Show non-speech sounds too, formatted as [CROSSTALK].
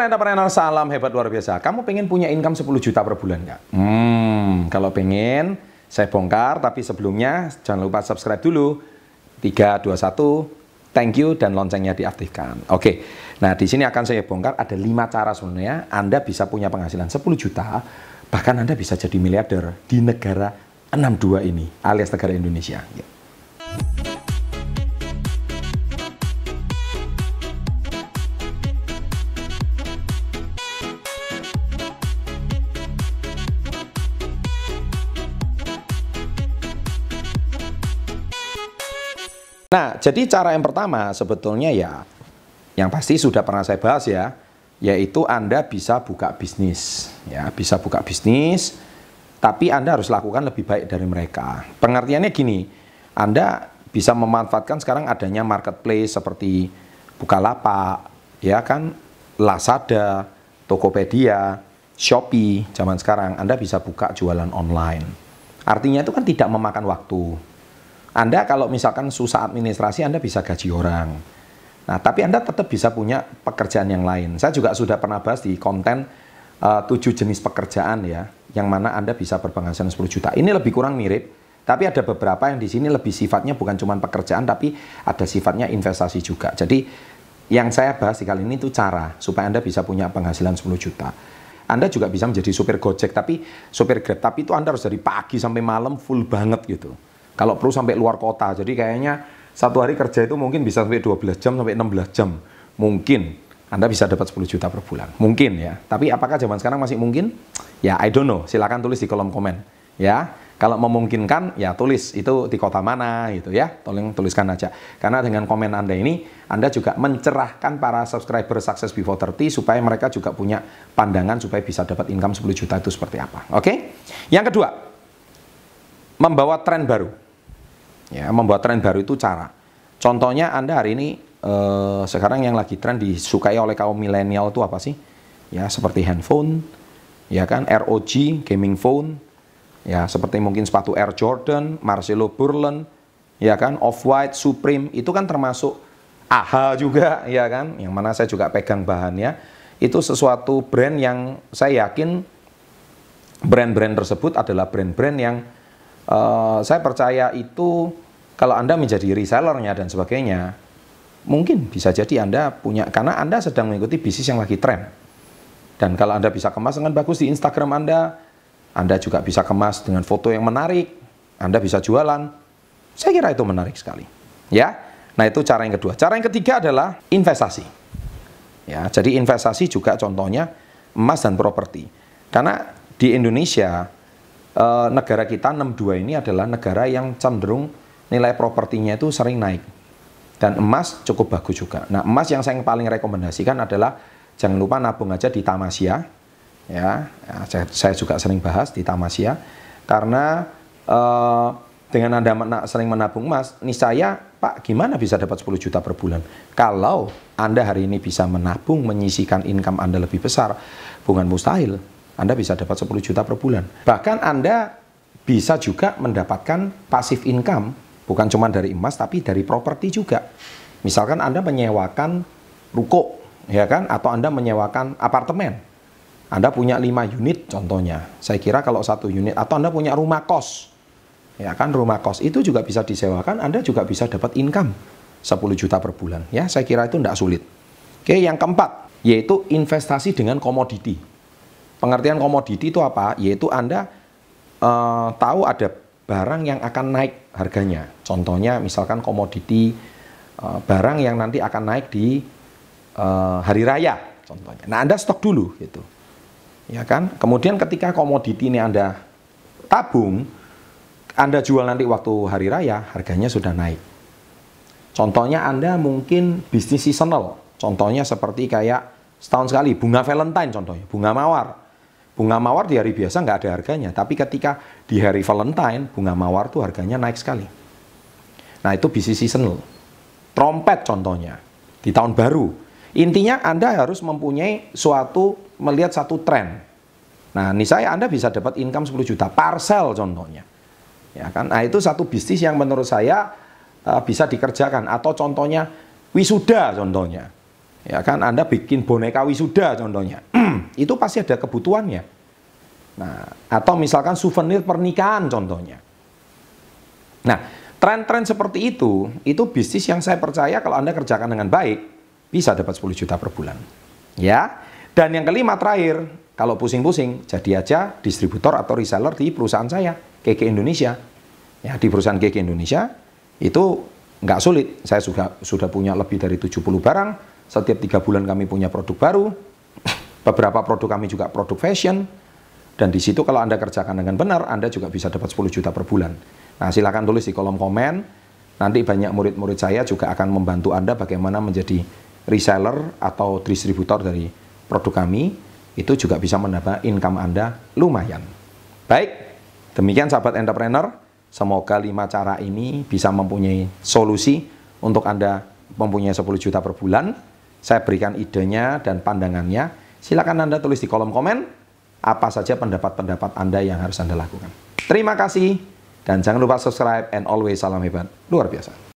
Entrepreneur, salam hebat luar biasa. Kamu pengen punya income 10 juta per bulan nggak? Hmm, kalau pengen, saya bongkar. Tapi sebelumnya, jangan lupa subscribe dulu. 3, 2, 1, thank you, dan loncengnya diaktifkan. Oke, nah di sini akan saya bongkar ada 5 cara sebenarnya Anda bisa punya penghasilan 10 juta, bahkan Anda bisa jadi miliarder di negara 62 ini, alias negara Indonesia. Nah, jadi cara yang pertama sebetulnya ya, yang pasti sudah pernah saya bahas ya, yaitu Anda bisa buka bisnis. Ya, bisa buka bisnis, tapi Anda harus lakukan lebih baik dari mereka. Pengertiannya gini, Anda bisa memanfaatkan sekarang adanya marketplace seperti Bukalapak, ya kan, Lazada, Tokopedia, Shopee, zaman sekarang Anda bisa buka jualan online. Artinya itu kan tidak memakan waktu anda kalau misalkan susah administrasi, Anda bisa gaji orang. Nah, tapi Anda tetap bisa punya pekerjaan yang lain. Saya juga sudah pernah bahas di konten uh, jenis pekerjaan ya, yang mana Anda bisa berpenghasilan 10 juta. Ini lebih kurang mirip, tapi ada beberapa yang di sini lebih sifatnya bukan cuma pekerjaan, tapi ada sifatnya investasi juga. Jadi, yang saya bahas di kali ini itu cara supaya Anda bisa punya penghasilan 10 juta. Anda juga bisa menjadi supir Gojek, tapi supir Grab, tapi itu Anda harus dari pagi sampai malam full banget gitu. Kalau perlu sampai luar kota. Jadi kayaknya satu hari kerja itu mungkin bisa sampai 12 jam sampai 16 jam. Mungkin Anda bisa dapat 10 juta per bulan. Mungkin ya. Tapi apakah zaman sekarang masih mungkin? Ya, I don't know. Silakan tulis di kolom komen. Ya, kalau memungkinkan ya tulis itu di kota mana gitu ya. Tolong tuliskan aja. Karena dengan komen Anda ini Anda juga mencerahkan para subscriber Success Before 30 supaya mereka juga punya pandangan supaya bisa dapat income 10 juta itu seperti apa. Oke? Yang kedua, membawa tren baru. Ya, membuat tren baru itu cara. Contohnya Anda hari ini eh, sekarang yang lagi tren disukai oleh kaum milenial itu apa sih? Ya, seperti handphone, ya kan, ROG gaming phone, ya seperti mungkin sepatu Air Jordan, Marcelo Burlen, ya kan, Off-White, Supreme, itu kan termasuk AHA juga, ya kan, yang mana saya juga pegang bahannya. Itu sesuatu brand yang saya yakin brand-brand tersebut adalah brand-brand yang uh, saya percaya itu kalau Anda menjadi resellernya dan sebagainya, mungkin bisa jadi Anda punya, karena Anda sedang mengikuti bisnis yang lagi tren. Dan kalau Anda bisa kemas dengan bagus di Instagram Anda, Anda juga bisa kemas dengan foto yang menarik, Anda bisa jualan. Saya kira itu menarik sekali. Ya, nah itu cara yang kedua. Cara yang ketiga adalah investasi. Ya, jadi investasi juga contohnya emas dan properti. Karena di Indonesia, eh, negara kita 62 ini adalah negara yang cenderung nilai propertinya itu sering naik. Dan emas cukup bagus juga. Nah, emas yang saya paling rekomendasikan adalah jangan lupa nabung aja di Tamasya. Ya, ya saya, saya juga sering bahas di Tamasya karena eh, dengan Anda sering menabung emas, nih saya, Pak, gimana bisa dapat 10 juta per bulan? Kalau Anda hari ini bisa menabung, menyisikan income Anda lebih besar, bukan mustahil. Anda bisa dapat 10 juta per bulan. Bahkan Anda bisa juga mendapatkan pasif income Bukan cuma dari emas, tapi dari properti juga. Misalkan Anda menyewakan ruko, ya kan? Atau Anda menyewakan apartemen. Anda punya 5 unit contohnya. Saya kira kalau satu unit, atau Anda punya rumah kos, ya kan rumah kos itu juga bisa disewakan, Anda juga bisa dapat income 10 juta per bulan. Ya, saya kira itu tidak sulit. Oke, yang keempat, yaitu investasi dengan komoditi. Pengertian komoditi itu apa? Yaitu Anda uh, tahu ada barang yang akan naik harganya. Contohnya misalkan komoditi uh, barang yang nanti akan naik di uh, hari raya contohnya. Nah, Anda stok dulu gitu. Ya kan? Kemudian ketika komoditi ini Anda tabung, Anda jual nanti waktu hari raya, harganya sudah naik. Contohnya Anda mungkin bisnis seasonal. Contohnya seperti kayak setahun sekali bunga Valentine contohnya, bunga mawar Bunga mawar di hari biasa nggak ada harganya, tapi ketika di hari Valentine, bunga mawar tuh harganya naik sekali. Nah itu bisnis seasonal. Trompet contohnya, di tahun baru. Intinya Anda harus mempunyai suatu, melihat satu tren. Nah ini saya Anda bisa dapat income 10 juta, parcel contohnya. Ya kan? Nah itu satu bisnis yang menurut saya uh, bisa dikerjakan. Atau contohnya wisuda contohnya. Ya kan Anda bikin boneka wisuda contohnya. [CLEARS THROAT] itu pasti ada kebutuhannya. Nah, atau misalkan souvenir pernikahan contohnya. Nah, tren-tren seperti itu, itu bisnis yang saya percaya kalau Anda kerjakan dengan baik, bisa dapat 10 juta per bulan. Ya. Dan yang kelima terakhir, kalau pusing-pusing, jadi aja distributor atau reseller di perusahaan saya, KK Indonesia. Ya, di perusahaan KK Indonesia itu nggak sulit. Saya sudah sudah punya lebih dari 70 barang. Setiap tiga bulan kami punya produk baru. Beberapa produk kami juga produk fashion. Dan di situ kalau Anda kerjakan dengan benar, Anda juga bisa dapat 10 juta per bulan. Nah, silakan tulis di kolom komen. Nanti banyak murid-murid saya juga akan membantu Anda bagaimana menjadi reseller atau distributor dari produk kami. Itu juga bisa menambah income Anda lumayan. Baik, demikian sahabat entrepreneur. Semoga lima cara ini bisa mempunyai solusi untuk Anda mempunyai 10 juta per bulan. Saya berikan idenya dan pandangannya. Silakan Anda tulis di kolom komen apa saja pendapat-pendapat Anda yang harus Anda lakukan. Terima kasih dan jangan lupa subscribe and always salam hebat luar biasa.